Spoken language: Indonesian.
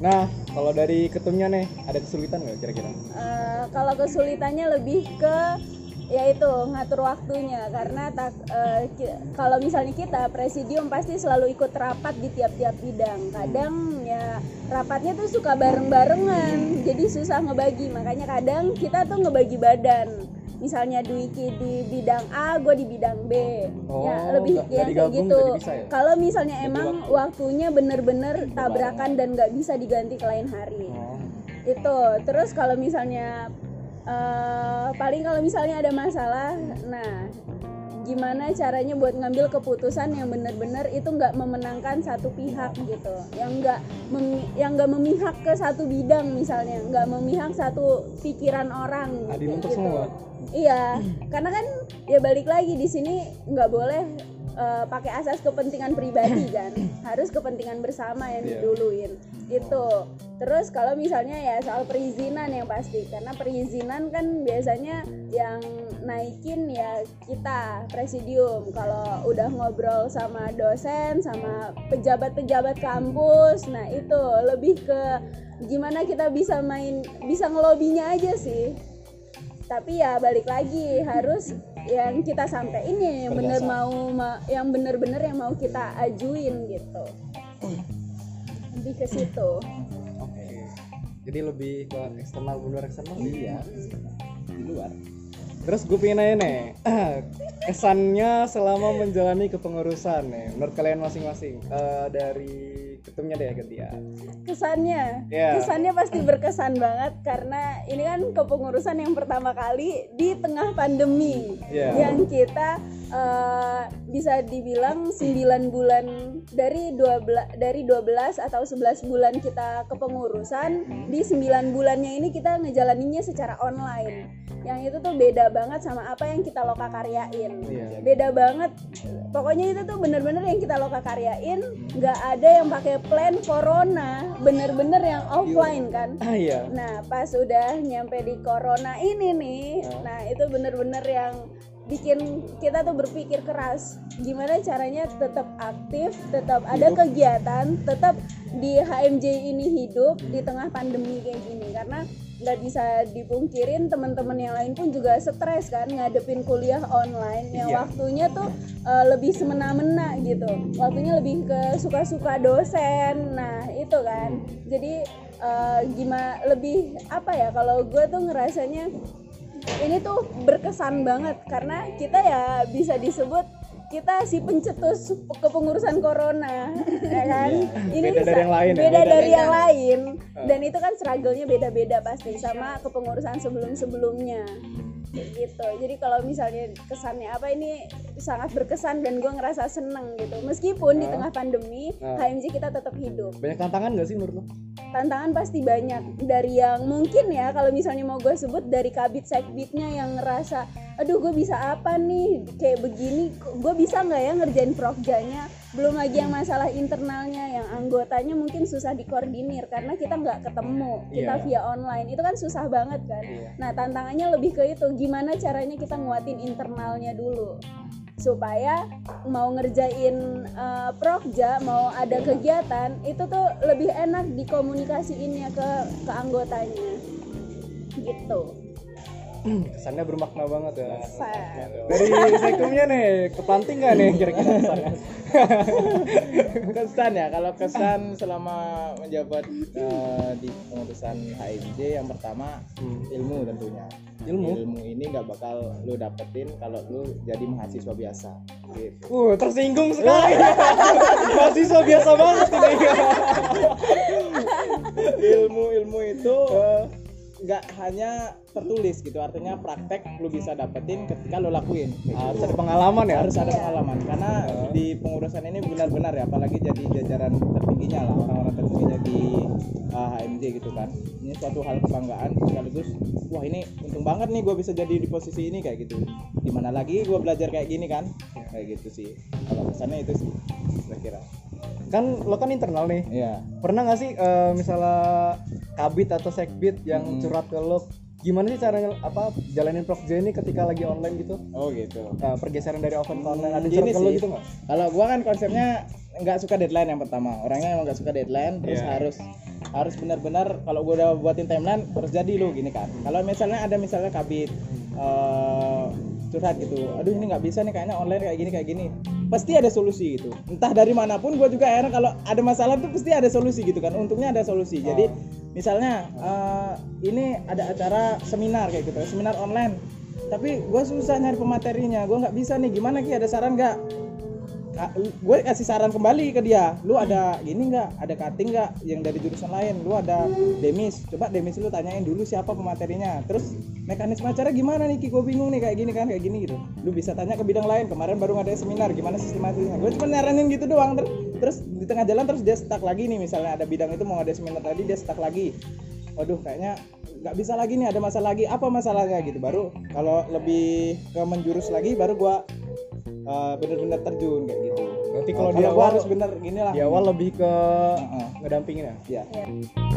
Nah, kalau dari ketumnya nih, ada kesulitan nggak kira-kira? Eh, kalau kesulitannya lebih ke yaitu ngatur waktunya. Karena tak ki- kalau misalnya kita presidium pasti selalu ikut rapat di tiap-tiap bidang. Kadang ya rapatnya tuh suka bareng-barengan. Jadi susah ngebagi. Makanya kadang kita tuh ngebagi badan misalnya Dwiki di bidang A gue di bidang B. Oh, ya lebih nggak- yang kayak gitu. ya? kalau misalnya emang waktunya bener-bener tabrakan dan nggak bisa diganti ke lain hari. Oh, itu terus kalau misalnya eh, paling kalau misalnya ada masalah nah gimana caranya buat ngambil keputusan yang benar-benar itu nggak memenangkan satu pihak gitu yang nggak yang nggak memihak ke satu bidang misalnya nggak memihak satu pikiran orang Adil untuk semua. iya karena kan ya balik lagi di sini nggak boleh eh, pakai asas kepentingan pribadi kan harus kepentingan bersama yang Iya. diduluin itu terus kalau misalnya ya soal perizinan yang pasti karena perizinan kan biasanya yang naikin ya kita presidium. Kalau udah ngobrol sama dosen sama pejabat-pejabat kampus nah itu lebih ke gimana kita bisa main bisa ngelobinya aja sih. Tapi ya balik lagi harus yang kita sampein ya yang bener mau ma- yang bener-bener yang mau kita ajuin gitu. Lebih ke situ. Jadi lebih ke eksternal benar eksternal? Iya. Di luar. Terus gue pengen nanya nih, kesannya selama menjalani kepengurusan nih, menurut kalian masing-masing Eh, dari ketumnya deh ganti ya. kesannya Iya. kesannya pasti berkesan banget karena ini kan kepengurusan yang pertama kali di tengah pandemi Iya. yang kita eh, bisa dibilang 9 bulan dari 12 dari 12 atau 11 bulan kita kepengurusan di 9 bulannya ini kita ngejalaninnya secara online yang itu tuh beda banget sama apa yang kita loka karyain Iya. beda banget pokoknya itu tuh bener-bener yang kita loka karyain nggak ada yang pakai plan corona bener-bener yang offline kan? Ah iya. nah pas udah nyampe di corona ini nih nah itu bener-bener yang bikin kita tuh berpikir keras. Gimana caranya tetap aktif tetap ada kegiatan tetap di HMJ ini hidup di tengah pandemi kayak gini. Karena nggak bisa dipungkirin teman-teman yang lain pun juga stres kan ngadepin kuliah online yang Iya. waktunya tuh eh, lebih semena-mena gitu. Waktunya lebih ke suka-suka dosen. Nah itu kan. Jadi gimana lebih apa ya kalau gue tuh ngerasanya ini tuh berkesan banget. Karena kita ya bisa disebut kita si pencetus kepengurusan corona ya kan ini Beda dari yang lain ya? beda Beda dari yang lain dan itu kan struggle-nya beda-beda pasti sama kepengurusan sebelum-sebelumnya gitu jadi kalau misalnya kesannya apa ini sangat berkesan dan gue ngerasa seneng gitu meskipun di Ah. tengah pandemi Ah. HMJ kita tetap hidup Banyak tantangan gak sih menurut lo? tantangan pasti banyak dari yang mungkin ya kalau misalnya mau gue sebut dari kabit sekbitnya yang ngerasa aduh gue bisa apa nih? Kayak begini gue bisa nggak ya ngerjain prokjanya belum lagi yang masalah internalnya yang anggotanya mungkin susah dikoordinir karena kita nggak ketemu kita Iya. via online. Itu kan susah banget kan? Iya. nah tantangannya lebih ke itu gimana caranya kita nguatin internalnya dulu? Supaya mau ngerjain eh, prokja mau ada kegiatan itu tuh lebih enak dikomunikasiinnya ke ke anggotanya. Gitu Kesannya bermakna banget ya. Dari sekumnya nih, kepanting gak nih kira-kira kesannya? kesan ya kalau kesan selama menjabat eh, di pengurusan HMJ yang pertama Hmm. ilmu tentunya Ilmu? ilmu ini nggak bakal lu dapetin kalau lu jadi mahasiswa biasa gitu Uh, tersinggung sekali. Mahasiswa biasa banget ini. ilmu ilmu itu nggak hanya tertulis gitu artinya praktek lu bisa dapetin ketika lu lakuin. Kayak gitu. Harus ada pengalaman ya. harus ada pengalaman karena di pengurusan ini benar-benar ya apalagi jadi jajaran tertingginya lah orang-orang tertingginya di uh, HMJ gitu kan. Ini suatu hal kebanggaan sekaligus wah ini untung banget nih gue bisa jadi di posisi ini kayak gitu. Di mana lagi gue belajar kayak gini kan? Kayak gitu sih. Kalau kesannya itu sih kira-kira. Kan lo kan internal nih. iya. Pernah gak sih eh, misalnya kabit atau sekbit yang Hmm. curhat ke lo gimana sih caranya apa jalanin prokja ini ketika lagi online gitu? oh gitu Nah, pergeseran dari offline ke online ada Hmm, curhat ke lo gitu nggak? Kalau gua kan konsepnya nggak suka deadline yang pertama. Orangnya emang nggak suka deadline, terus Iya. harus harus benar-benar kalau gue udah buatin timeline harus jadi lo gini kan kalau misalnya ada misalnya kabit eh, curhat gitu aduh ini nggak bisa nih kayaknya online kayak gini kayak gini pasti ada solusi gitu entah dari mana pun gue juga heran kalau ada masalah tuh pasti ada solusi gitu kan untungnya ada solusi jadi misalnya eh, ini ada acara seminar kayak gitu seminar online. Tapi gue susah nyari pematerinya gue nggak bisa nih. Gimana ki? Ada saran nggak? Ka- gue kasih saran kembali ke dia. Lu ada gini nggak? Ada cutting nggak? Yang dari jurusan lain. Lu ada demis. Coba demis lu tanyain dulu siapa pematerinya. Terus mekanisme acara gimana nih Ki? Gue bingung nih kayak gini kan kayak gini gitu. Lu bisa tanya ke bidang lain. Kemarin baru ada seminar. Gimana sistematisnya gue cuma nyaranin gitu doang Ter- terus di tengah jalan terus dia stuck lagi nih misalnya ada bidang itu mau ada seminar tadi dia stuck lagi. Waduh kayaknya nggak bisa lagi nih ada masalah lagi apa masalahnya gitu. Baru kalau lebih ke menjurus lagi baru gua uh, bener-bener terjun kayak gitu. Berarti kalau di gua awal harus bener gini lah. di awal lebih ke Heeh. ngedampingin ya? Ya Ya.